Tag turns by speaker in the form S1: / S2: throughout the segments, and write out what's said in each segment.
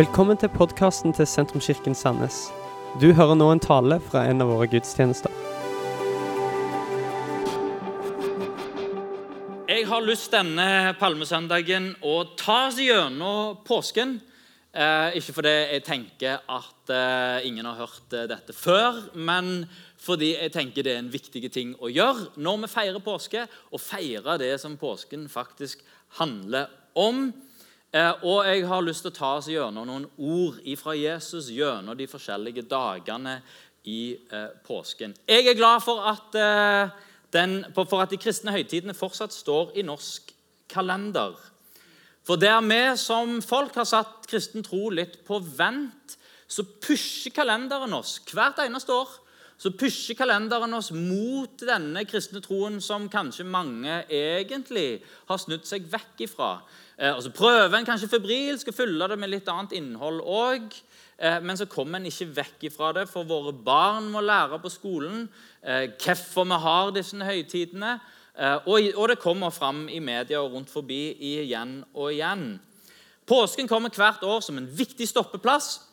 S1: Velkommen til podkasten til Sentrumskirken Sandnes. Du hører nå en tale fra en av våre gudstjenester.
S2: Jeg har lyst denne palmesøndagen å ta oss gjennom påsken. Eh, ikke fordi jeg tenker at eh, ingen har hørt eh, dette før, men fordi jeg tenker det er en viktig ting å gjøre når vi feirer påske, og feirer det som påsken faktisk handler om. Eh, og jeg har lyst til å ta oss gjennom noen ord fra Jesus gjennom de forskjellige dagene i eh, påsken. Jeg er glad for at, eh, den, for at de kristne høytidene fortsatt står i norsk kalender. For der vi som folk har satt kristen tro litt på vent, så pusher kalenderen oss hvert eneste år så pusher kalenderen oss mot denne kristne troen som kanskje mange egentlig har snudd seg vekk ifra. Eh, og så prøver en kanskje febrilsk å fylle det med litt annet innhold òg. Eh, men så kommer en ikke vekk ifra det, for våre barn må lære på skolen eh, hvorfor vi har disse høytidene. Eh, og, det kommer fram i media og rundt forbi igjen og igjen. Påsken kommer hvert år som en viktig stoppeplass Eh,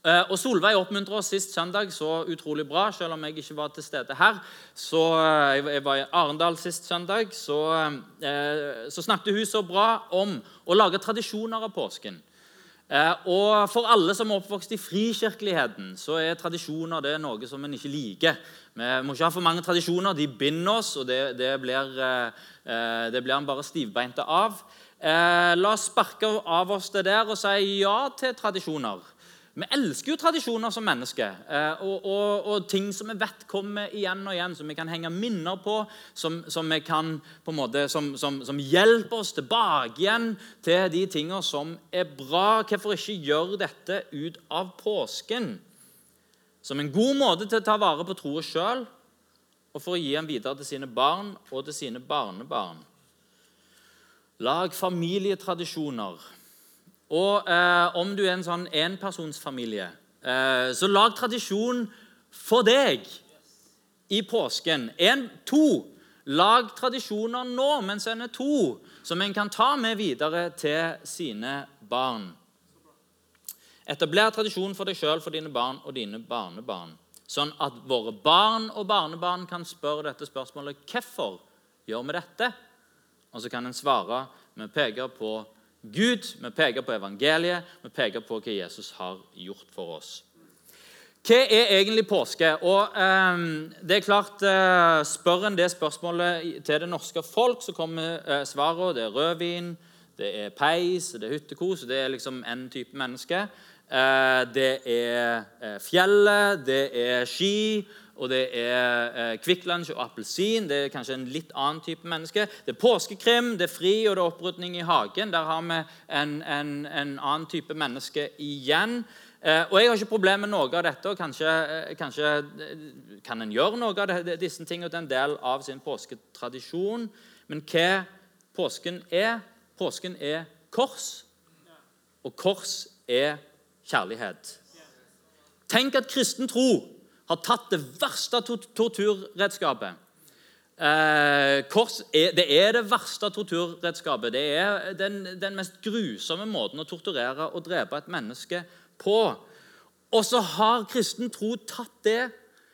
S2: og Solveig oppmuntra oss sist søndag så utrolig bra, selv om jeg ikke var til stede her. Så eh, Jeg var i Arendal sist søndag. Så, eh, så snakket hun så bra om å lage tradisjoner av påsken. Og For alle som er oppvokst i frikirkeligheten, så er tradisjoner det noe som en ikke liker. Vi må ikke ha for mange tradisjoner. De binder oss, og det, det blir, det blir en bare stivbeinte av. La oss sparke av oss det der og si ja til tradisjoner. Vi elsker jo tradisjoner som mennesker, eh, og, og, og, ting som vi vet kommer igjen og igjen, som vi kan henge minner på, som, som, kan, på måte, som, som hjelper oss tilbake igjen til de tingene som er bra. Hvorfor ikke gjøre dette ut av påsken? Som en god måte til å ta vare på troen sjøl, og for å gi den videre til sine barn og til sine barnebarn. Lag familietradisjoner og eh, om du er en sånn enpersonsfamilie, eh, så lag tradisjon for deg i påsken. En, to. Lag tradisjoner nå mens en er to, som en kan ta med videre til sine barn. Etabler tradisjon for deg sjøl, for dine barn og dine barnebarn. Sånn at våre barn og barnebarn kan spørre dette spørsmålet hvorfor gjør vi dette? Og så kan en svare med peker på Gud, vi peker på evangeliet, vi peker på hva Jesus har gjort for oss. Hva er egentlig påske? Og eh, det er klart, eh, Spør en det spørsmålet til det norske folk, så kommer eh, svaret. Det er rødvin, det er peis, det er hyttekos. Det er liksom en type menneske. Eh, det er eh, fjellet, det er ski, og det er eh, Kvikk Lunsj og appelsin. Det er kanskje en litt annen type menneske. Det er påskekrim, det er fri, og det er opprydning i hagen. Der har vi en, en, en annen type menneske igjen. Eh, og Jeg har ikke problemer med noe av dette. og Kanskje, eh, kanskje kan en gjøre noe av det, disse tingene til en del av sin påsketradisjon. Men hva påsken er? Påsken er kors, og kors er kjærlighet. Tenk at kristen tro har tatt det verste torturredskapet. Eh, kors er, det er det verste torturredskapet. Det er den, den, mest grusomme måten å torturere og drepe et menneske på. Og så har kristen tro tatt det,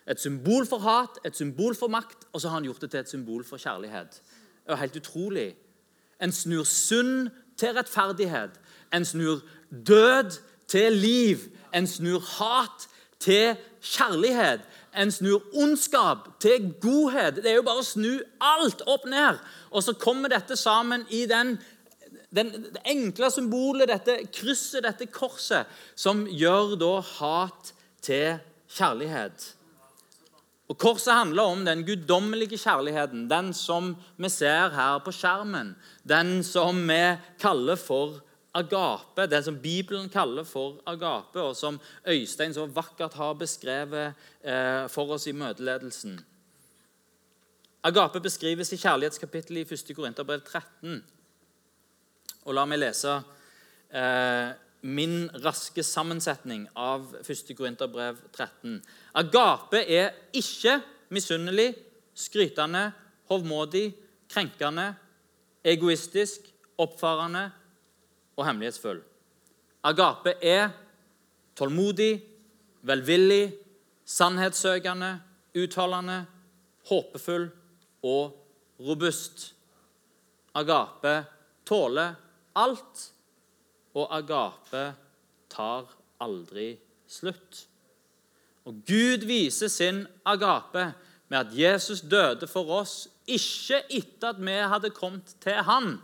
S2: et symbol for hat, et symbol for makt, og så har han gjort det til et symbol for kjærlighet. Det er helt utrolig. En snur synd til rettferdighet. En snur død til liv. En snur hat til kjærlighet. En snur ondskap til godhet. Det er jo bare å snu alt opp ned. Og så kommer dette sammen i den, den, det enkle symbolet, dette krysset, dette korset, som gjør da hat til kjærlighet. Og Korset handler om den guddommelige kjærligheten, den som vi ser her på skjermen. Den som vi kaller for agape, det som Bibelen kaller for agape, og som Øystein så vakkert har beskrevet eh, for oss i møteledelsen. Agape beskrives i kjærlighetskapittelet i 1. Korinterbrev 13. Og La meg lese eh, min raske sammensetning av 1. Korinterbrev 13. Agape er ikke misunnelig, skrytende, hovmodig, krenkende, egoistisk, oppfarende, og hemmelighetsfull. Agape er tålmodig, velvillig, sannhetssøkende, utholdende, håpefull og robust. Agape tåler alt, og agape tar aldri slutt. Og Gud viser sin agape med at Jesus døde for oss, ikke etter at vi hadde kommet til Han.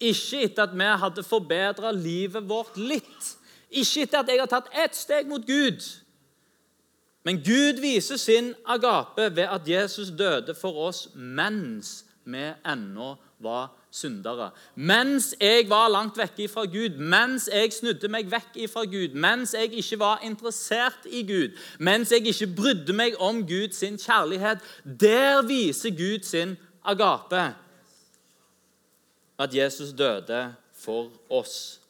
S2: Ikke etter at vi hadde forbedra livet vårt litt. Ikke etter at jeg har tatt ett steg mot Gud. Men Gud viser sin agape ved at Jesus døde for oss mens vi ennå var syndere. Mens jeg var langt vekke fra Gud, mens jeg snudde meg vekk fra Gud, mens jeg ikke var interessert i Gud, mens jeg ikke brydde meg om Guds kjærlighet, der viser Gud sin agape. At Jesus døde for oss.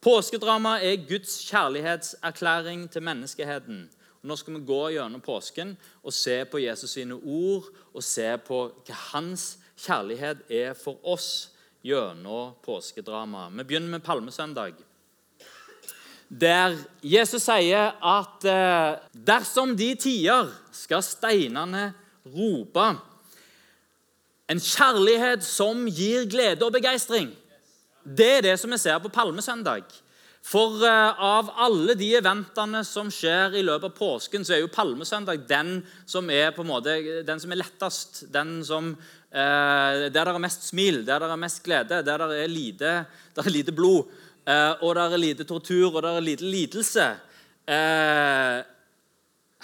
S2: Påskedrama er Guds kjærlighetserklæring til menneskeheten. Nå skal vi gå gjennom påsken og se på Jesus sine ord og se på hva hans kjærlighet er for oss gjennom påskedrama. Vi begynner med palmesøndag. Der Jesus sier at eh, dersom de tider skal steinene rope en kjærlighet som gir glede og begeistring. Det er det som vi ser på palmesøndag. For uh, av alle de eventene som skjer i løpet av påsken, så er jo palmesøndag den som er på en måte, den som er lettest. Den som, eh, der det er mest smil, der det er mest glede, der det er lite, der er lite blod, Eh, og der er lite tortur og der er lite lidelse.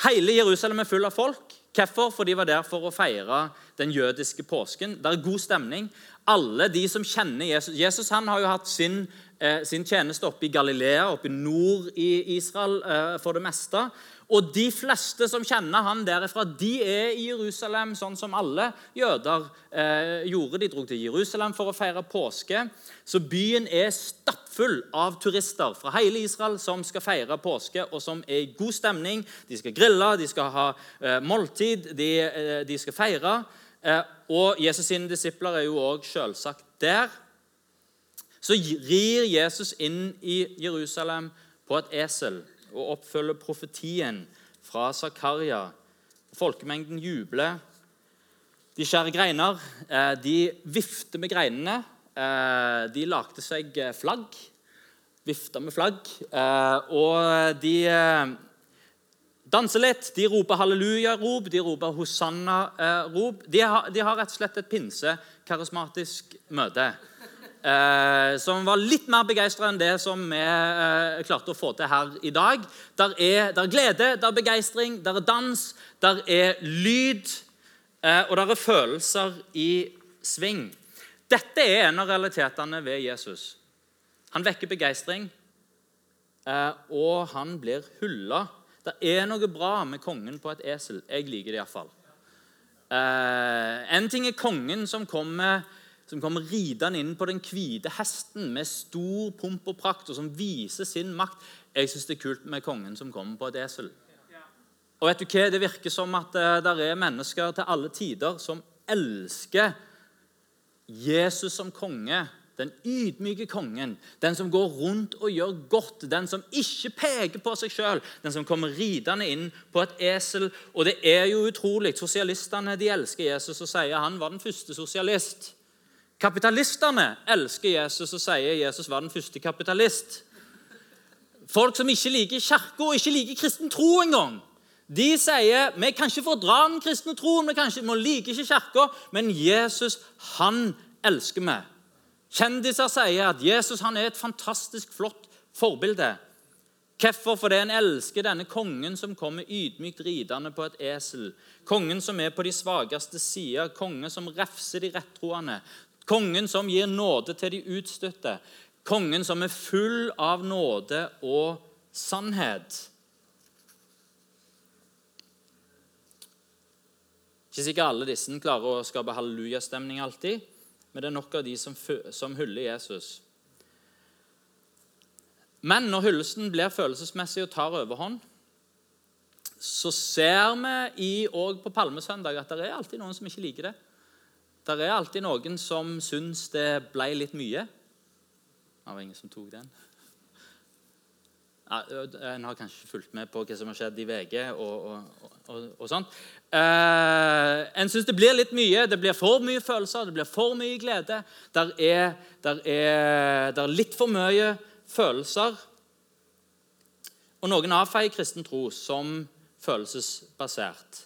S2: hele Jerusalem er full av folk. Hvorfor? For de var der for å feire den jødiske påsken. Det er god stemning. Alle de som kjenner Jesus Jesus han har jo hatt sin, eh, sin tjeneste oppe i Galilea, oppe i nord i Israel eh, for det meste. Og de fleste som kjenner han derifra, de er i Jerusalem, sånn som alle jøder eh, gjorde. De dro til Jerusalem for å feire påske. Så byen er stappfull av turister fra hele Israel som skal feire påske, og som er i god stemning. De skal grille, de skal ha eh, måltid, de, eh, de, skal feire. Eh, og Jesus' sine disipler er jo òg selvsagt der. Så rir Jesus inn i Jerusalem på et esel og oppfølger profetien fra Zakaria. Folkemengden jubler. De skjærer greiner. Eh, de vifter med greinene. Eh, de lagde seg flagg. Vifta med flagg. Og de danser litt. De roper halleluja-rop, de roper hosanna-rop. De, de, har rett og slett et pinsekarismatisk møte eh, som var litt mer begeistra enn det som vi eh, klarte å få til her i dag. Der er, der er glede, der er begeistring, der er dans, der er lyd, eh, og der er følelser i sving. Dette er en av realitetene ved Jesus. Han vekker begeistring, eh, og han blir hylla. Det er noe bra med kongen på et esel. Jeg liker det iallfall. Uh, en ting er kongen som kommer som kommer ridende inn på den hvite hesten med stor pomp og prakt, og som viser sin makt. Jeg syns det er kult med kongen som kommer på et esel. Og vet du hva? Det virker som at uh, det er mennesker til alle tider som elsker Jesus som konge. Den ydmyke kongen, den som går rundt og gjør godt, den som ikke peker på seg sjøl, den som kommer ridende inn på et esel. Og det er jo utrolig. Sosialistene de elsker Jesus og sier han var den første sosialist. Kapitalistene elsker Jesus og sier Jesus var den første kapitalist. Folk som ikke liker kirka og ikke liker kristen tro engang. De sier vi kan ikke fordra den kristne troen, vi, ikke, vi liker ikke kirka, men Jesus han elsker vi. Kjendiser sier at Jesus han er et fantastisk flott forbilde. Hvorfor? Fordi en elsker denne kongen som kommer ydmykt ridende på et esel. Kongen som er på de svakeste sider, kongen som refser de rettroende, Kongen som gir nåde til de utstøtte. Kongen som er full av nåde og sannhet. Ikke sikkert alle disse klarer å skape hallelujastemning alltid, men det er nok av de som, som hyller Jesus. Men når hyllesten blir følelsesmessig og tar overhånd, så ser vi òg på palmesøndag at det er alltid noen som ikke liker det. Det er alltid noen som syns det ble litt mye. Det var ingen som tok den. En har kanskje fulgt med på hva som har skjedd i VG og, og, og, og sånt. Eh, en syns det blir litt mye. Det blir for mye følelser, det blir for mye glede. Der er, der er, der er litt for mye følelser. Og noen avfeier kristen tro som følelsesbasert.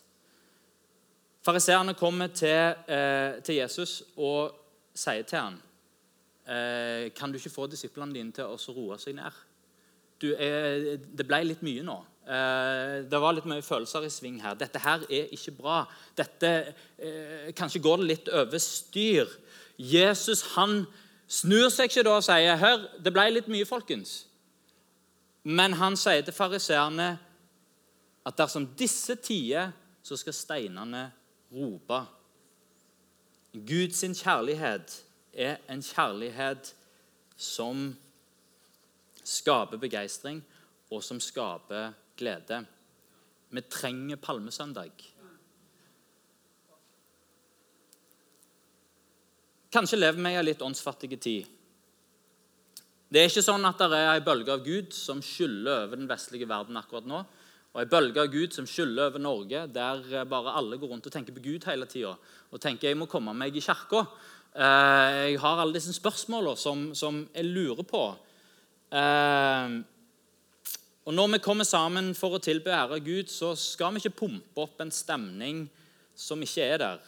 S2: Fariseerne kommer til, eh, til, Jesus og sier til ham eh, Kan du ikke få disiplene dine til å roe seg ned? Du, eh, det ble litt mye nå. Eh, det var litt mye følelser i sving her. Dette her er ikke bra. Dette, eh, Kanskje går det litt over styr. Jesus han snur seg ikke da og sier hør, det ble litt mye, folkens. Men han sier til fariseerne at dersom disse tider, så skal steinene rope. Guds kjærlighet er en kjærlighet som skaper begeistring, og som skaper glede. Vi trenger palmesøndag. Kanskje lever vi i en litt åndsfattig tid. Det er ikke sånn at det er en bølge av Gud som skyller over den vestlige verden akkurat nå. Og en bølge av Gud som skyller over Norge, der bare alle går rundt og tenker på Gud hele tida. Og tenker jeg må komme meg i kirka. Eh, jeg har alle disse spørsmålene som, som jeg lurer på. Eh, og Når vi kommer sammen for å tilbe ære Gud, så skal vi ikke pumpe opp en stemning som ikke er der.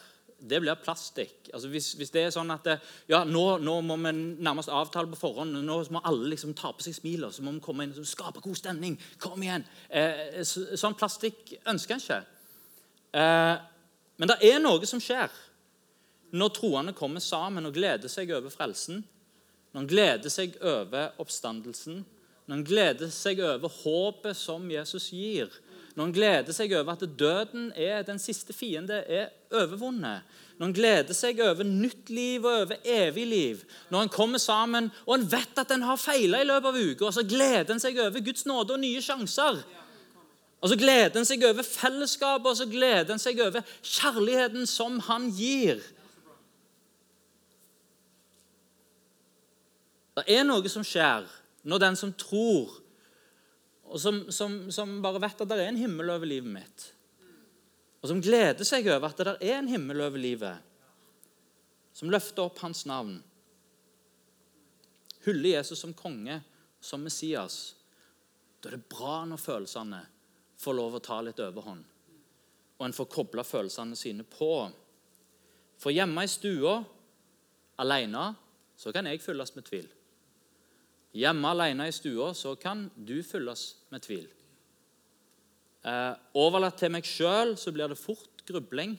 S2: Det blir plastikk. Altså hvis, hvis, det er sånn at det, ja, nå, nå, må vi nærmest avtale på forhånd. Nå må alle liksom ta på seg smilet, så må vi komme inn og skape god stemning. Kom igjen. Eh, så, sånn plastikk ønsker en ikke. Eh, men det er noe som skjer når troende kommer sammen og gleder seg over frelsen når han gleder seg over oppstandelsen, når han gleder seg over håpet som Jesus gir, når han gleder seg over at døden er den siste fiende, er overvunnet, når han gleder seg over nytt liv og over evig liv, når han kommer sammen og han vet at en har feila i løpet av uka, og så gleder han seg over Guds nåde og nye sjanser. Og så gleder han seg over fellesskapet og så gleder han seg over kjærligheten som han gir. Det er noe som skjer når den som tror, og som, som, som bare vet at det er en himmel over livet mitt, og som gleder seg over at det er en himmel over livet, som løfter opp hans navn, hyller Jesus som konge, som Messias, da er det bra når følelsene får lov å ta litt overhånd, og en får kobla følelsene sine på. For hjemme i stua, alene, så kan jeg fylles med tvil. Hjemme alene i stua så kan du fylles med tvil. Eh, overlatt til meg sjøl så blir det fort grubling.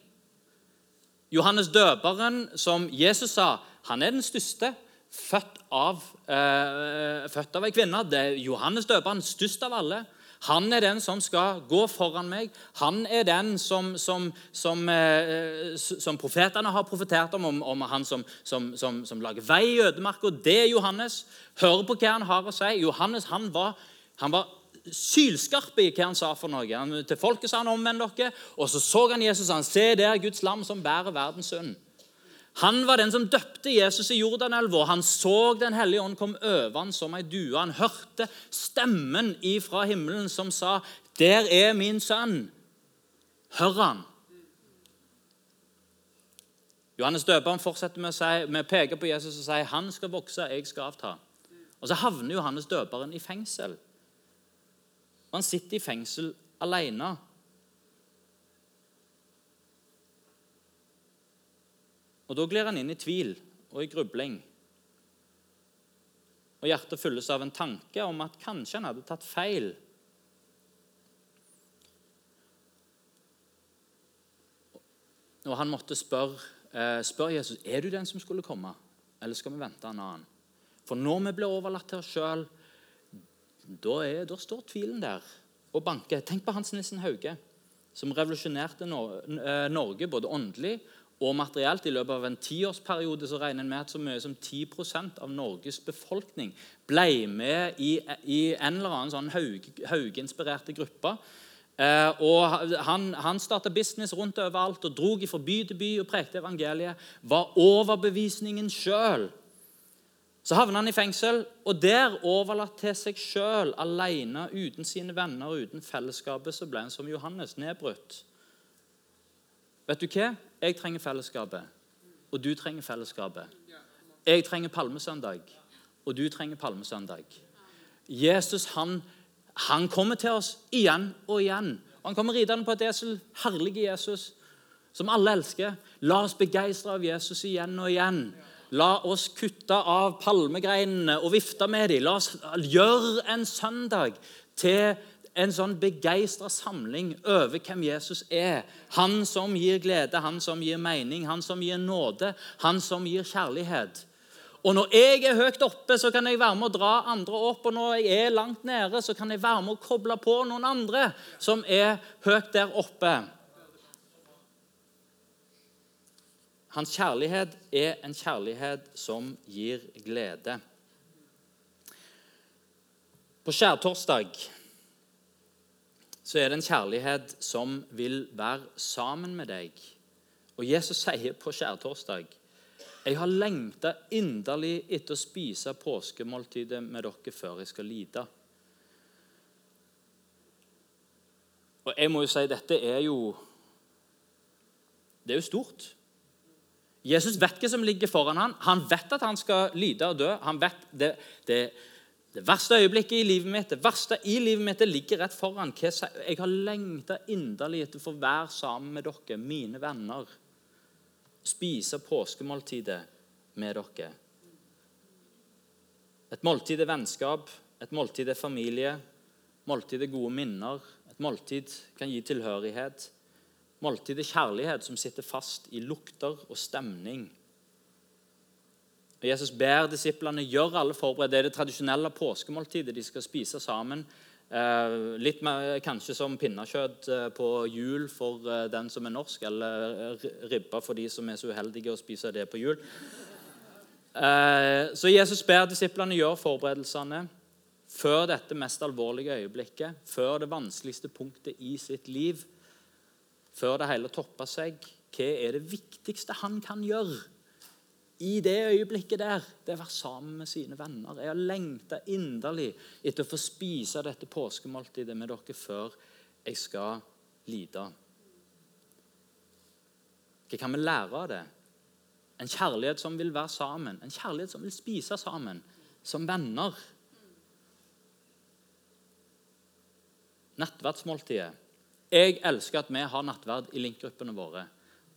S2: Johannes døperen, som Jesus sa, han er den største. Født av, eh, av ei kvinne. Det er Johannes døperen, størst av alle. Han er den som skal gå foran meg. Han er den som, som, som, eh, som profetene har profetert om, om, om han som, lager vei i ødemarka. Det er Johannes. Hør på hva han har å si. Johannes han var, han var sylskarp i hva han sa for noe. Han, til folket sa han 'omvend dere', og så så han Jesus. Han se der Guds lam som bærer verdens synd. Han var den som døpte Jesus i Jordanelva. Han så Den hellige ånd kom over han som ei due. Han hørte stemmen ifra himmelen som sa, 'Der er min sønn'. Hør han. Johannes døperen fortsetter med å si, peke på Jesus og si, 'Han skal vokse, jeg skal avta'. Og Så havner Johannes døperen i fengsel. Han sitter i fengsel alene. Og Da glir han inn i tvil og i grubling. Og Hjertet fylles av en tanke om at kanskje han hadde tatt feil. Og han måtte spørre, eh, spør Jesus er du den som skulle komme, eller skal vi vente en annen. For når vi blir overlatt til oss sjøl, da, da, står tvilen der og banker. Tenk på Hans Nissen Hauge, som revolusjonerte eh, Norge både åndelig og materielt. I løpet av en tiårsperiode så regner en med at så mye som 10% av Norges befolkning ble med i, i en eller annen sånn Haug-inspirerte gruppe. Eh, og Han, han starta business rundt overalt og drog fra by til by og prekte evangeliet. Var overbevisningen sjøl. Så havner han i fengsel, og der, overlatt til seg sjøl, alene, uten sine venner, uten fellesskapet, så ble han som Johannes, nedbrutt. Vet du hva? Jeg trenger fellesskapet, og du trenger fellesskapet. Jeg trenger palmesøndag, og du trenger palmesøndag. Jesus han, han kommer til oss igjen og igjen. Og Han kommer ridende på et esel. Herlige Jesus, som alle elsker. La oss begeistre av Jesus igjen og igjen. La oss kutte av palmegreinene og vifte med dem. La oss gjøre en søndag til en sånn begeistra samling over hvem Jesus er. Han som gir glede, han som gir mening, han som gir nåde, han som gir kjærlighet. Og Når jeg er høyt oppe, så kan jeg være med å dra andre opp. Og når jeg er langt nede, så kan jeg være med å koble på noen andre som er høyt der oppe. Hans kjærlighet er en kjærlighet som gir glede. På skjærtorsdag så er det en kjærlighet som vil være sammen med deg. Og Jesus sier på skjærtorsdag jeg har lengta inderlig etter å spise påskemåltidet med dere før jeg skal lide. Og jeg må jo si dette er jo Det er jo stort. Jesus vet hva som ligger foran ham. Han vet at han skal lide og dø. Han vet det, det, det verste øyeblikket i livet mitt det verste i livet mitt det ligger rett foran. Jeg har lengta inderlig etter å få være sammen med dere, mine venner. Spise påskemåltidet med dere. Et måltid er vennskap, et måltid er familie, måltid er gode minner. Et måltid kan gi tilhørighet. Måltid er kjærlighet som sitter fast i lukter og stemning. Og Jesus ber disiplene gjøre alle forberedt. Det er det tradisjonelle påskemåltidet. De skal spise sammen. Eh, litt mer, kanskje som pinnekjøtt eh, på jul for eh, den som er norsk, eller ribba for de som er så uheldige å spise det på jul. Så Jesus ber disiplene gjøre forberedelsene før dette mest alvorlige øyeblikket, før det vanskeligste punktet i sitt liv før det hele topper seg. Hva er det viktigste han kan gjøre i det øyeblikket der? Det å være sammen med sine venner. Jeg har lengta inderlig etter å få spise dette påskemåltidet med dere før jeg skal lide. Hva kan vi lære av det? En kjærlighet som vil være sammen, en kjærlighet som vil spise sammen, som venner. Nattverdsmåltidet jeg elsker at vi har nattverd i linkgruppene våre.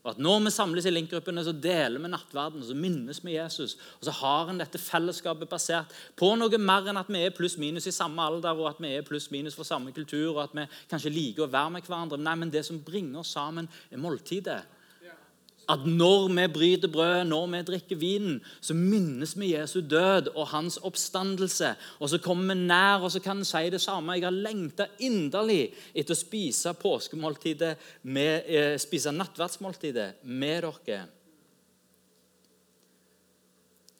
S2: Og at Når vi samles i linkgruppene, så deler vi nattverden og så minnes vi Jesus. Og så har en dette fellesskapet basert på noe mer enn at vi er pluss-minus i samme alder og at vi er pluss-minus for samme kultur og at vi kanskje liker å være med hverandre. Nei, men Det som bringer oss sammen, er måltidet at når vi bryter brødet, når vi drikker vinen, så minnes vi Jesu død og hans oppstandelse. Og så kommer vi nær og så kan en si det samme. Jeg har lengta inderlig etter å spise påskemåltidet, med, eh, spise nattverdsmåltidet med dere.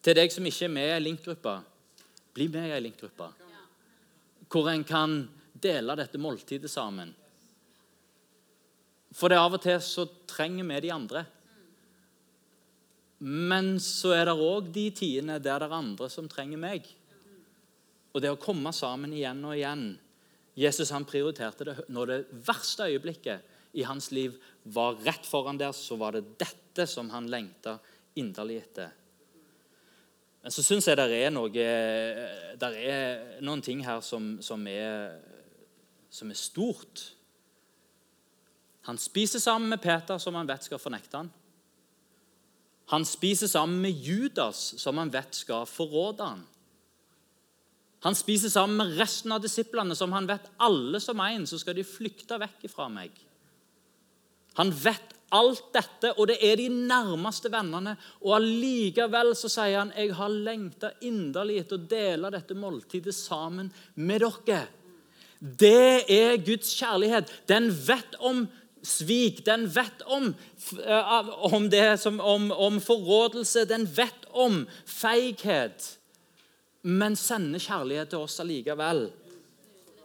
S2: Til deg som ikke er med i ei linkgruppe, bli med i ei linkgruppe. Hvor en kan dele dette måltidet sammen. For det av og til så trenger vi de andre. Men så er det òg de tidene der det er andre som trenger meg. Og det å komme sammen igjen og igjen Jesus han prioriterte det når det verste øyeblikket i hans liv var rett foran der, så var det dette som han lengta inderlig etter. Men så syns jeg det er, noe, det er noen ting her som, som, er, som er stort. Han spiser sammen med Peter, som han vet skal fornekte han. Han spiser sammen med Judas, som han vet skal forråde han. Han spiser sammen med resten av disiplene, som han vet alle som en, så skal de flykte vekk fra meg. Han vet alt dette, og det er de nærmeste vennene. Og allikevel så sier han jeg har lengta inderlig etter å dele dette måltidet sammen med dere. Det er Guds kjærlighet. Den vet om svik. Den vet om, eh, om, som, om, om forrådelse. Den vet om feighet. Men sender kjærlighet til oss allikevel.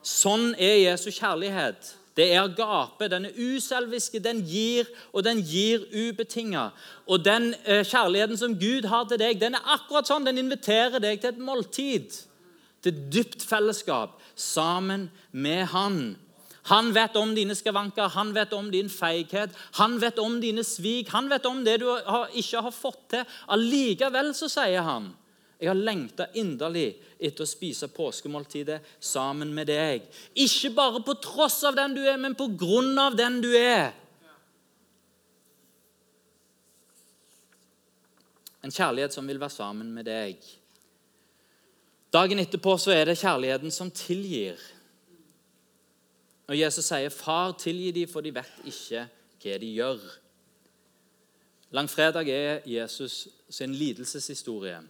S2: Sånn er Jesu kjærlighet. Det er agape. Den er uselviske, den gir, og den gir ubetinga. Og den eh, kjærligheten som Gud har til deg, den er akkurat sånn. Den inviterer deg til et måltid. Til dypt fellesskap sammen med Han. Han vet om dine skavanker, han vet om din feighet, han vet om dine svik. Han vet om det du ikke har fått til. Allikevel så sier han jeg har lengta inderlig etter å spise påskemåltidet sammen med deg. Ikke bare på tross av den du er, men på grunn av den du er. En kjærlighet som vil være sammen med deg. Dagen etterpå så er det kjærligheten som tilgir. Og Jesus sier, 'Far, tilgi dem, for de vet ikke hva de gjør'. Langfredag er Jesus sin lidelseshistorie.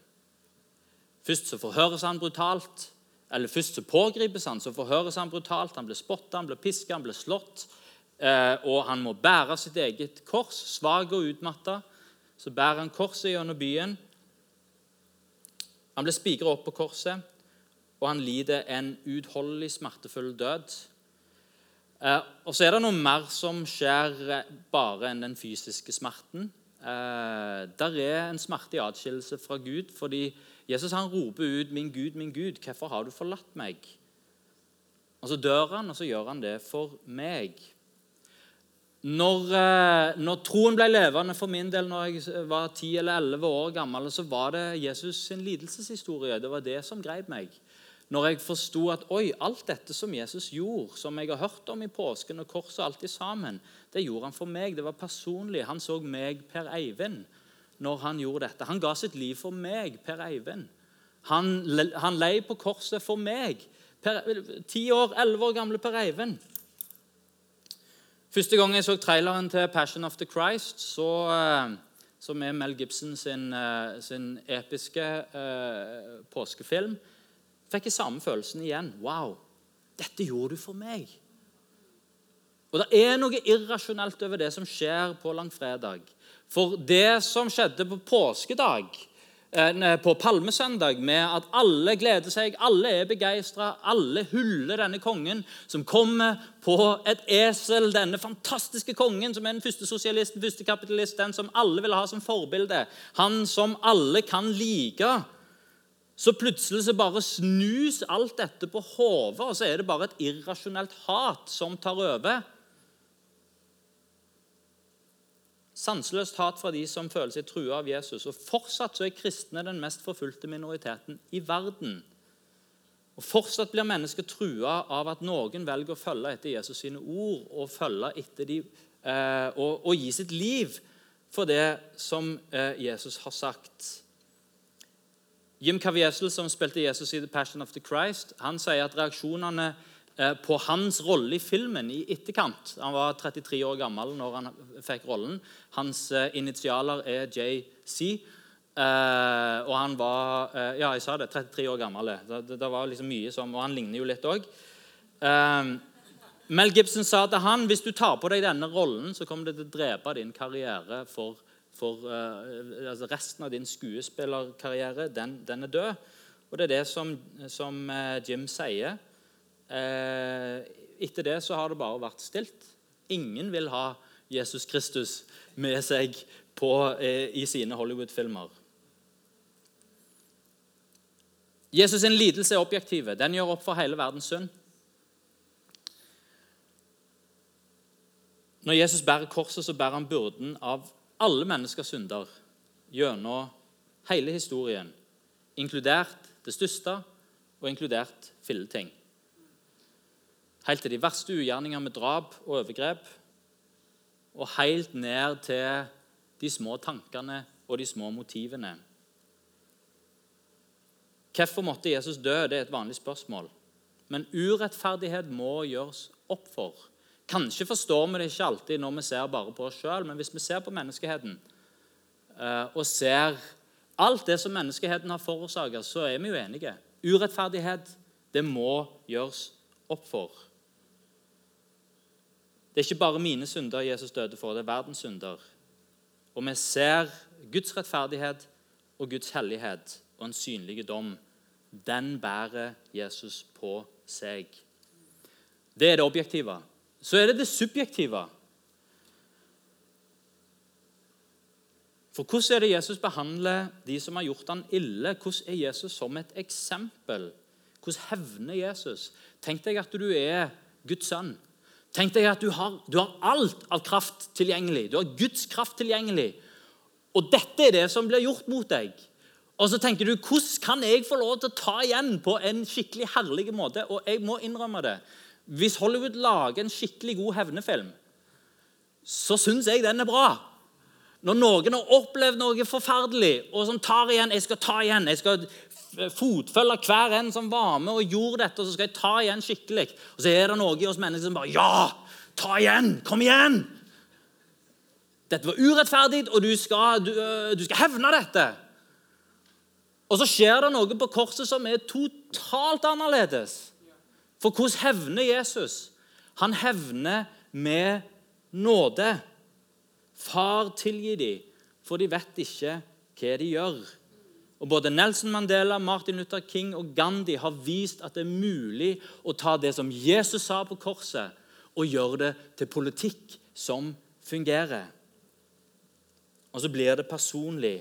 S2: Først så forhøres han brutalt. Eller først så pågripes han, så forhøres han brutalt. Han blir spotta, han blir piska, han blir slått. Eh, og han må bære sitt eget kors, svak og utmatta. Så bærer han korset gjennom byen. Han blir spigra opp på korset, og han lider en uutholdelig smertefull død. Eh, og så er det noe mer som skjer eh, bare enn den fysiske smerten. Eh, der er en smerte i atskillelse fra Gud, fordi Jesus han roper ut 'Min Gud, min Gud, hvorfor har du forlatt meg?' Og Så dør han, og så gjør han det for meg. Når, når troen ble levende for min del når jeg var 10 eller 11 år gammel, så var det Jesus sin lidelseshistorie. Det var det som greip meg når jeg forsto at oi, alt dette som Jesus gjorde, som jeg har hørt om i påsken og korset alltid sammen, det gjorde han for meg. Det var personlig. Han så meg, Per Eivind, når han gjorde dette. Han ga sitt liv for meg, Per Eivind. Han, han lei på korset for meg. Ti år, elleve år gamle Per Eivind. Første gang jeg så traileren til 'Passion of the Christ', så, eh, som er Mel Gibson sin, eh, sin episke eh, påskefilm, fikk jeg samme følelsen igjen. Wow, dette gjorde du for meg. Og Det er noe irrasjonelt over det som skjer på langfredag. For det som skjedde på påskedag, eh, på palmesøndag, med at alle gleder seg, alle er begeistra, alle hyller denne kongen som kommer på et esel, denne fantastiske kongen som er den første sosialisten, første kapitalist, den som alle vil ha som forbilde, han som alle kan like så plutselig så bare snus alt dette på hodet, og så er det bare et irrasjonelt hat som tar over. Sanseløst hat fra de som føler seg trua av Jesus. Og Fortsatt så er kristne den mest forfulgte minoriteten i verden. Og Fortsatt blir mennesker trua av at noen velger å følge etter Jesus sine ord og følge etter de, eh, og, og, gi sitt liv for det som eh, Jesus har sagt. Jim Caviezel, som spilte Jesus i The Passion of the Christ, han sier at reaksjonene eh, på hans rolle i filmen i etterkant Han var 33 år gammel når han fikk rollen. Hans eh, initialer er JC. Eh, og han var Ja, jeg sa det. 33 år gammel. Det, det var liksom mye som, Og han ligner jo litt òg. Mel Gibson sa til han hvis du tar på deg denne rollen, så kommer det til å drepe din karriere for for uh, altså resten av din skuespillerkarriere, den, den, er død. Og det er det som, som uh, Jim sier. Uh, etter det så har det bare vært stilt. Ingen vil ha Jesus Kristus med seg på, i sine Hollywood-filmer. Jesus' sin lidelse er objektivet. Den gjør opp for hele verdens synd. Når Jesus bærer korset, så bærer han byrden av alle menneskers synder gjennom hele historien, inkludert det største og inkludert filleting. Helt til de verste ugjerninger med drap og overgrep, og helt ned til de små tankene og de små motivene. Hvorfor måtte Jesus dø? Det er et vanlig spørsmål. Men urettferdighet må gjøres opp for. Kanskje forstår vi det ikke alltid når vi ser bare på oss sjøl, men hvis vi ser på menneskeheten eh, og ser alt det som menneskeheten har forårsaka, så er vi jo enige. Urettferdighet, det må gjøres opp for. Det er ikke bare mine synder Jesus døde for, det er verdens synder. Og vi ser Guds rettferdighet og Guds hellighet og en synlig dom. Den bærer Jesus på seg. Det er det objektive. Så er det det subjektive. For hvordan er det Jesus behandler de som har gjort han ille? Hvordan er Jesus som et eksempel? Hvordan hevner Jesus? Tenk deg at du er Guds sønn. Tenk deg at du har, du har alt av kraft tilgjengelig. Du har Guds kraft tilgjengelig. Og dette er det som blir gjort mot deg. Og så tenker du hvordan kan jeg få lov til å ta igjen på en skikkelig herlig måte? Og jeg må innrømme det. Hvis Hollywood lager en skikkelig god hevnefilm, så syns jeg den er bra. Når noen har opplevd noe forferdelig og som tar igjen Jeg skal ta igjen. Jeg skal fotfølge hver en som var med og gjorde dette, og så skal jeg ta igjen skikkelig. Og så er det noe i oss mennesker som bare Ja! Ta igjen! Kom igjen! Dette var urettferdig, og du skal, du, øh, du skal hevne dette. Og så skjer det noe på korset som er totalt annerledes. For hvordan hevner Jesus? Han hevner med nåde. Far, tilgi dem, for de vet ikke hva de gjør. Og Både Nelson Mandela, Martin Luther King og Gandhi har vist at det er mulig å ta det som Jesus sa på korset, og gjøre det til politikk som fungerer. Og så blir det personlig.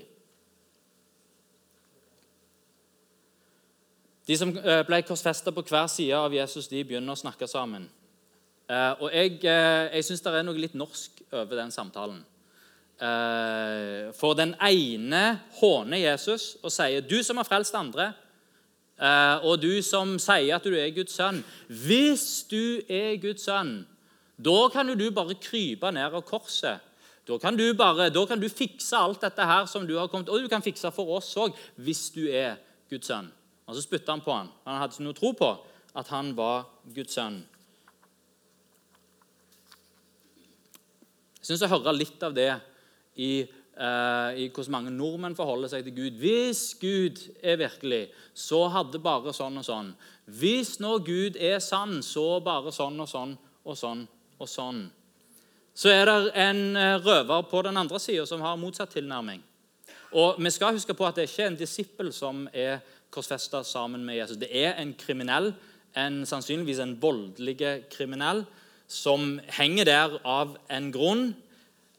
S2: De som eh, ble korsfesta på hver side av Jesus, de begynner å snakke sammen. Eh, og Jeg, eh, jeg syns det er noe litt norsk over den samtalen. For den ene håner Jesus og sier, 'Du som har frelst andre', og du som sier at du er Guds sønn Hvis du er Guds sønn, da kan du bare krype ned av korset. Da kan, du bare, da kan du fikse alt dette her som du har kommet Og du kan fikse for oss òg, hvis du er Guds sønn. Og Så spytta han på han. Han hadde ikke noe tro på at han var Guds sønn. Jeg syns jeg hører litt av det i, uh, i, hvordan mange nordmenn forholder seg til Gud. Hvis Gud er virkelig, så hadde bare sånn og sånn. Hvis nå Gud er sann, så bare sånn og sånn og sånn og sånn. Så er det en eh, røver på den andre sida som har motsatt tilnærming. Og Vi skal huske på at det ikke er en disippel som er korsfesta sammen med Jesus. Det er en kriminell, en, sannsynligvis en voldelig kriminell, som henger der av en grunn.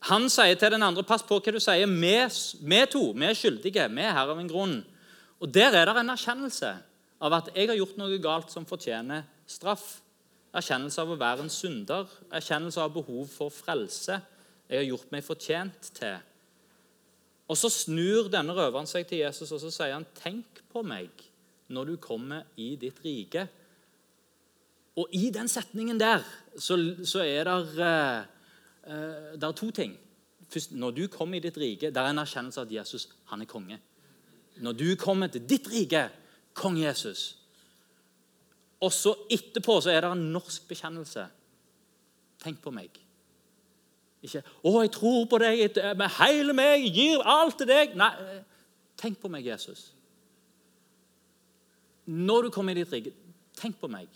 S2: Han sier til den andre 'pass på hva du sier'. Vi, to vi er skyldige. Vi er her av en grunn. Og Der er det en erkjennelse av at jeg har gjort noe galt som fortjener straff. Erkjennelse av å være en synder. Erkjennelse av behov for frelse. Jeg har gjort meg fortjent til. Og Så snur denne røveren seg til Jesus og så sier han, 'Tenk på meg når du kommer i ditt rike'. Og I den setningen der så, så er det Eh, er to ting. Først, når du kommer i ditt rike, der er en erkjennelse av at Jesus han er konge. Når du kommer til ditt rike, kong Jesus. Og så etterpå så er det en norsk bekjennelse. Tenk på meg. Ikke 'Å, jeg tror på deg med hele meg, jeg gir alt til deg.' Nei, eh, tenk på meg, Jesus. Når du kommer i ditt rike, tenk på meg.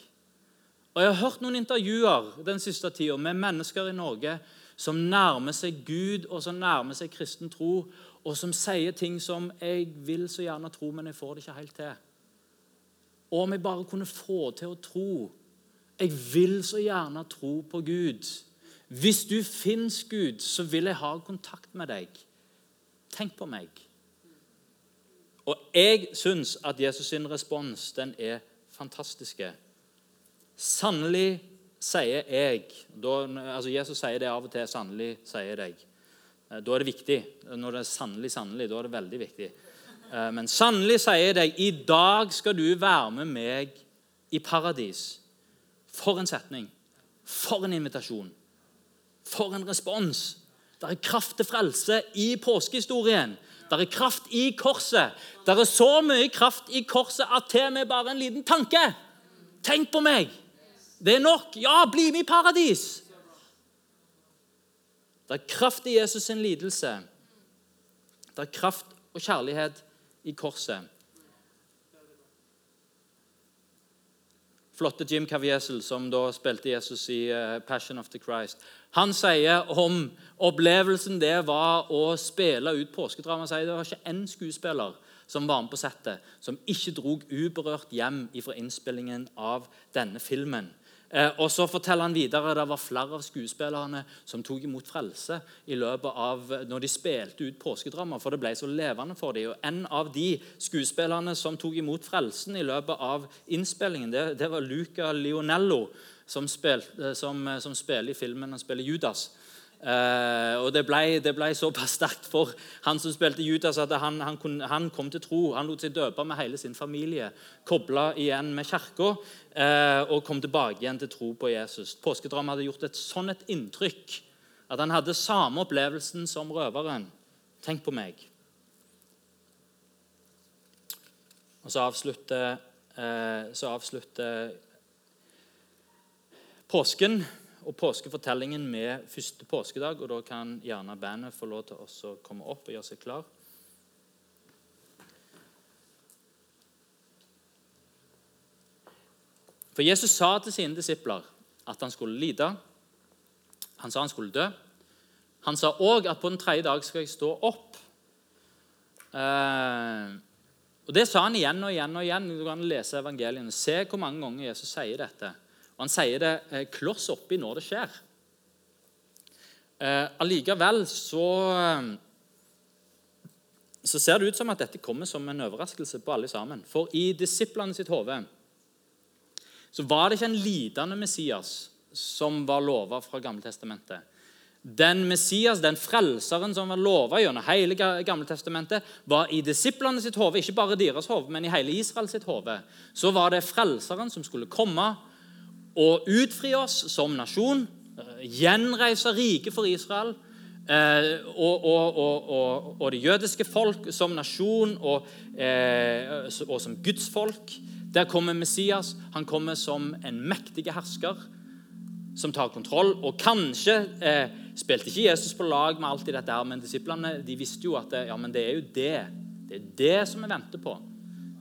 S2: Og Jeg har hørt noen intervjuer den siste tida med mennesker i Norge som nærmer seg Gud og som nærmer seg kristen tro, og som sier ting som 'Jeg vil så gjerne tro, men jeg får det ikke helt til'. Og om jeg bare kunne få til å tro. Jeg vil så gjerne tro på Gud. Hvis du finnes Gud, så vil jeg ha kontakt med deg. Tenk på meg. Og jeg syns at Jesus' sin respons den er fantastiske. Sannelig sier jeg da, altså Jesus sier det av og til. Sannelig sier deg. Eh, da er det viktig. Når det er sannelig, sannelig, da er det veldig viktig. Eh, men sannelig sier jeg deg, i dag skal du være med meg i paradis. For en setning. For en invitasjon. For en respons. Det er kraft til frelse i påskehistorien. Det er kraft i korset. Det er så mye kraft i korset at til med bare en liten tanke Tenk på meg! Det er nok. Ja, bli med i paradis! Det er kraft i Jesus' sin lidelse. Det er kraft og kjærlighet i korset. Flotte Jim Caviezel, som da spilte Jesus i uh, Passion of the Christ. Han sier om opplevelsen det var å spille ut påskedrama. Han sier det var ikke én skuespiller som var med på settet, som ikke drog uberørt hjem fra innspillingen av denne filmen. Eh, og så forteller han videre at det var flere av skuespillerne som tok imot frelse i løpet av, når de spilte ut påskedrama, for det ble så levende for dem. Og En av de skuespillerne som tok imot frelsen i løpet av innspillingen, det, det var Luca Lionello, som, spil, eh, som, eh, som spiller i filmen han spiller Judas. Eh, og det ble, det ble, såpass sterkt for han som spilte Judas, at han, han, kun, han, kom til tro. Han lot seg døpe med hele sin familie, kobla igjen med kirka og kom tilbake igjen til tro på Jesus. Påskedrømmen hadde gjort et sånn et inntrykk at han hadde samme opplevelsen som røveren. Tenk på meg. Og så avslutter, uh, så avslutter påsken og påskefortellingen med første påskedag. og Da kan gjerne bandet få lov til å komme opp og gjøre seg klar. For Jesus sa til sine disipler at han skulle lide. Han sa han skulle dø. Han sa òg at på den tredje dag skal jeg stå opp. Eh, og Det sa han igjen og igjen. og igjen. Du kan lese evangeliene. Se hvor mange ganger Jesus sier dette. Og Han sier det eh, kloss oppi når det skjer. Eh, allikevel så, så ser det ut som at dette kommer som en overraskelse på alle sammen. For i disiplene sitt hode så var det ikke en lidende Messias som var lova fra Gammeltestamentet. Den Messias, den frelseren som var lova gjennom hele Gammeltestamentet, var i disiplene sitt hode, ikke bare deres hode, men i hele Israel sitt hode. Så var det frelseren som skulle komme og utfri oss som nasjon, eh, gjenreise riket for Israel eh, og, og, og, og, det jødiske folk som nasjon og, eh, og som Guds folk. Der kommer Messias. Han kommer som en mektig hersker som tar kontroll. Og kanskje eh, spilte ikke Jesus på lag med alt i dette, her, men disiplene de visste jo at det, ja, men det er jo det. Det er det som vi venter på.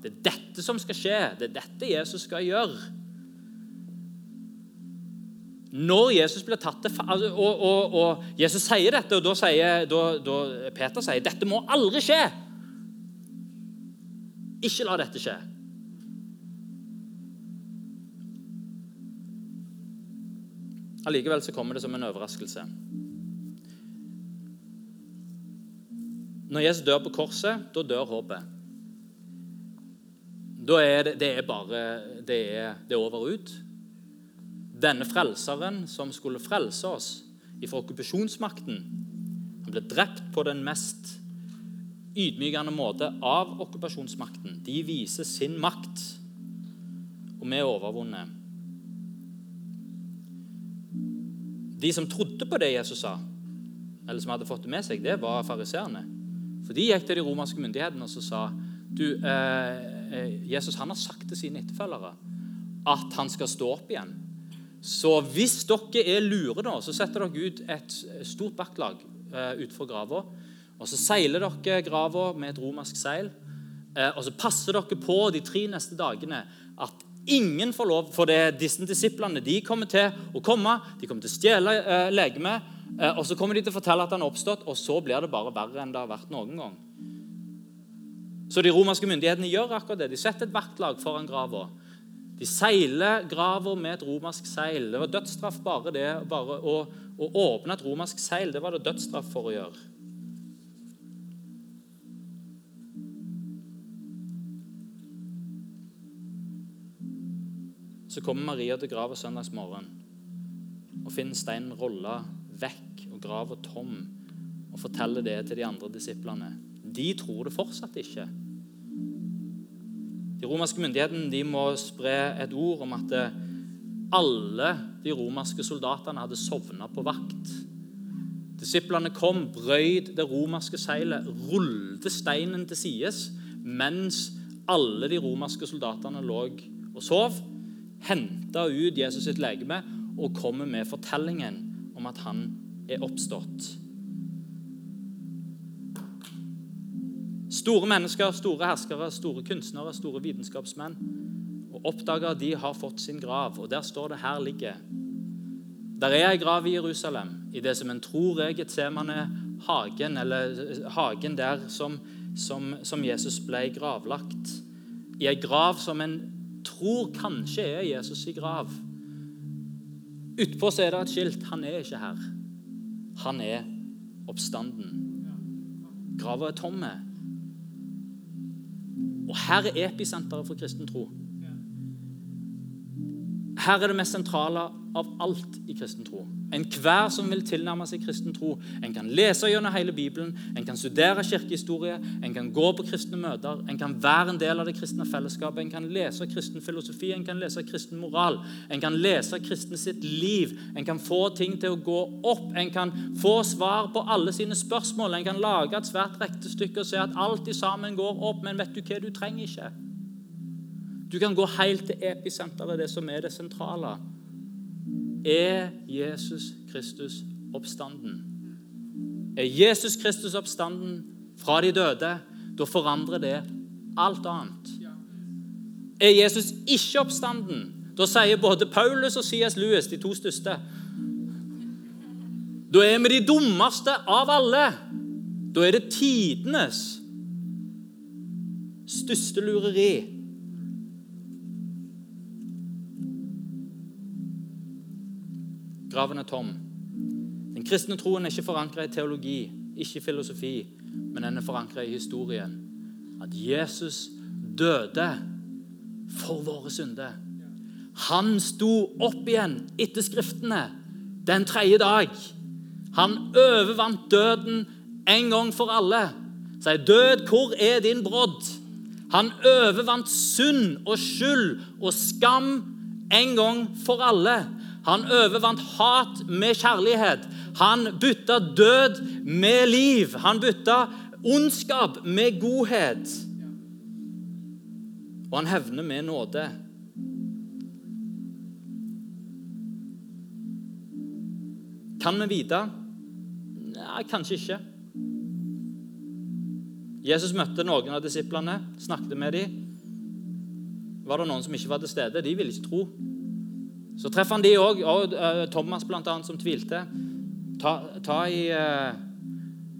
S2: Det er dette som skal skje. Det er dette Jesus skal gjøre. Når Jesus blir tatt til altså, og, og, og, Jesus sier dette, og da sier da, da Peter sier dette må aldri skje. Ikke la dette skje. Allikevel så kommer det som en overraskelse. Når Jesus dør på korset, da dør håpet. Da er det, det er bare det er, det er over og ut denne frelseren som skulle frelse oss fra okkupasjonsmakten, han ble drept på den mest ydmykende måte av okkupasjonsmakten. De viser sin makt, og vi er overvunnet. De som trodde på det Jesus sa, eller som hadde fått det med seg, det var fariseerne. For de gikk til de romerske myndighetene og så sa du, eh, eh Jesus han har sagt til sine etterfølgere at han skal stå opp igjen. Så hvis dere er lure, da, så setter dere ut et stort vaktlag eh, utenfor grava. Og så seiler dere grava med et romersk seil. Eh, og så passer dere på de tre neste dagene at ingen får lov For det disse disiplene de kommer til å komme, de kommer til å stjele eh, legemet. eh, og så kommer de til å fortelle at han er oppstått, og så blir det bare verre enn det har vært noen gang. Så de romerske myndighetene gjør akkurat det. De setter et vaktlag foran grava. De seiler grava med et romersk seil. Det var dødsstraff bare det bare å, å åpne et romersk seil. Det var det dødsstraff for å gjøre. Så kommer Maria til grava søndagsmorgen og finner steinen rolla vekk og grava tom og forteller det til de andre disiplene. De tror det fortsatt ikke. De romerske myndighetene de må spre et ord om at alle de romerske soldatene hadde sovna på vakt. Disiplene kom, brøyd det romerske seilet, rullte steinen til sides mens alle de romerske soldatene lå og sov. Henta ut Jesus sitt legeme og kommer med fortellingen om at han er oppstått. Store mennesker, store herskere, store kunstnere, store vitenskapsmenn. Og oppdager de har fått sin grav, og der står det 'her ligger'. Der er ei grav i Jerusalem, i det som en tror er Getsemane hagen, eller hagen der som, som, som Jesus ble gravlagt. I ei grav som en tror kanskje er Jesus' i grav. Utpå så er det et skilt. Han er ikke her. Han er oppstanden. Grava er tomme. Og her er episenteret for kristen tro. Her er det mest sentrale av alt i kristen tro. Enhver som vil tilnærme seg kristen tro. En kan lese gjennom hele Bibelen, en kan studere kirkehistorie, en kan gå på kristne møter, en kan være en del av det kristne fellesskapet, en kan lese kristen filosofi, en kan lese kristen moral, en kan lese kristen sitt liv, en kan få ting til å gå opp, en kan få svar på alle sine spørsmål, en kan lage et svært rektestykke og se at alt i sammen går opp, men vet du hva, du trenger ikke. Du kan gå helt til episenteret, det som er det sentrale. Er Jesus Kristus oppstanden? Er Jesus Kristus oppstanden fra de døde, da forandrer det alt annet. Er Jesus ikke oppstanden, da sier både Paulus og C.S. Lewis, de to største Da er vi de dummeste av alle. Da er det tidenes største lureri. Graven er tom. Den kristne troen er ikke forankra i teologi, ikke i filosofi, men den er forankra i historien. At Jesus døde for våre synder. Han sto opp igjen etter Skriftene den tredje dag. Han overvant døden en gang for alle. Sier, 'Død, hvor er din brodd?' Han overvant synd og skyld og skam en gang for alle. Han overvant hat med kjærlighet. Han bytta død med liv. Han bytta ondskap med godhet. Og han hevner med nåde. Kan vi vite? Nei, kanskje ikke. Jesus møtte noen av disiplene, snakket med dem. Var det noen som ikke var til stede? De ville ikke tro. Så treffer han de òg, og uh, Thomas bl.a., som tvilte. Ta, ta, i, uh,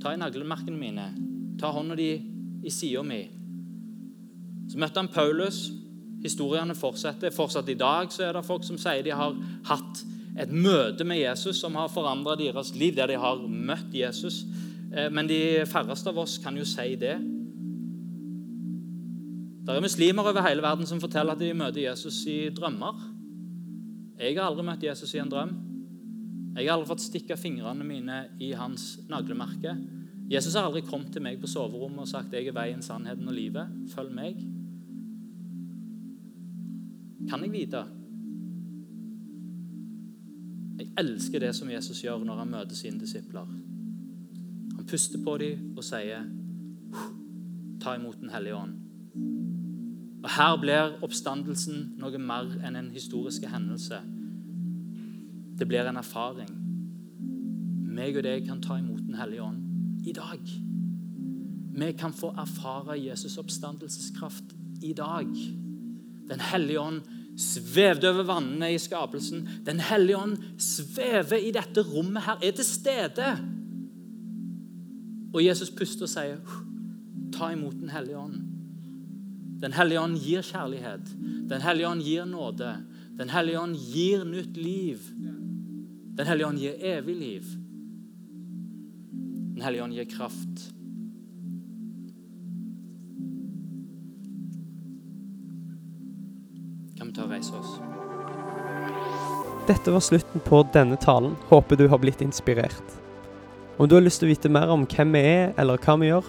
S2: ta i naglemerkene mine. Ta hånda di i sida mi. Så møtte han Paulus. Historiene fortsetter. Fortsatt i dag så er det folk som sier de har hatt et møte med Jesus som har forandra deres liv, der de har møtt Jesus. Uh, men de færreste av oss kan jo si det. Det er muslimer over hele verden som forteller at de møter Jesus i drømmer. Jeg har aldri møtt Jesus i en drøm. Jeg har aldri fått stikke fingrene mine i hans naglemerke. Jesus har aldri kommet til meg på soverommet og sagt 'Jeg er veien, sannheten og livet. Følg meg'. Kan jeg vite? Jeg elsker det som Jesus gjør når han møter sine disipler. Han puster på dem og sier 'Ta imot Den hellige ånd'. Og Her blir oppstandelsen noe mer enn en historisk hendelse. Det blir en erfaring. Meg og deg kan ta imot Den hellige ånd i dag. Vi kan få erfare Jesus' oppstandelseskraft i dag. Den hellige ånd svevde over vannene i skapelsen. Den hellige ånd svever i dette rommet her, er til stede. Og Jesus puster og sier, 'Ta imot Den hellige ånd'. Den hellige ånd gir kjærlighet. Den hellige ånd gir nåde. Den hellige ånd gir nytt liv. Den hellige ånd gir evig liv. Den hellige ånd gir kraft. Kan vi ta og reise oss?
S1: Dette var slutten på denne talen. Håper du har blitt inspirert. Om du har lyst til å vite mer om hvem vi er, eller hva vi gjør,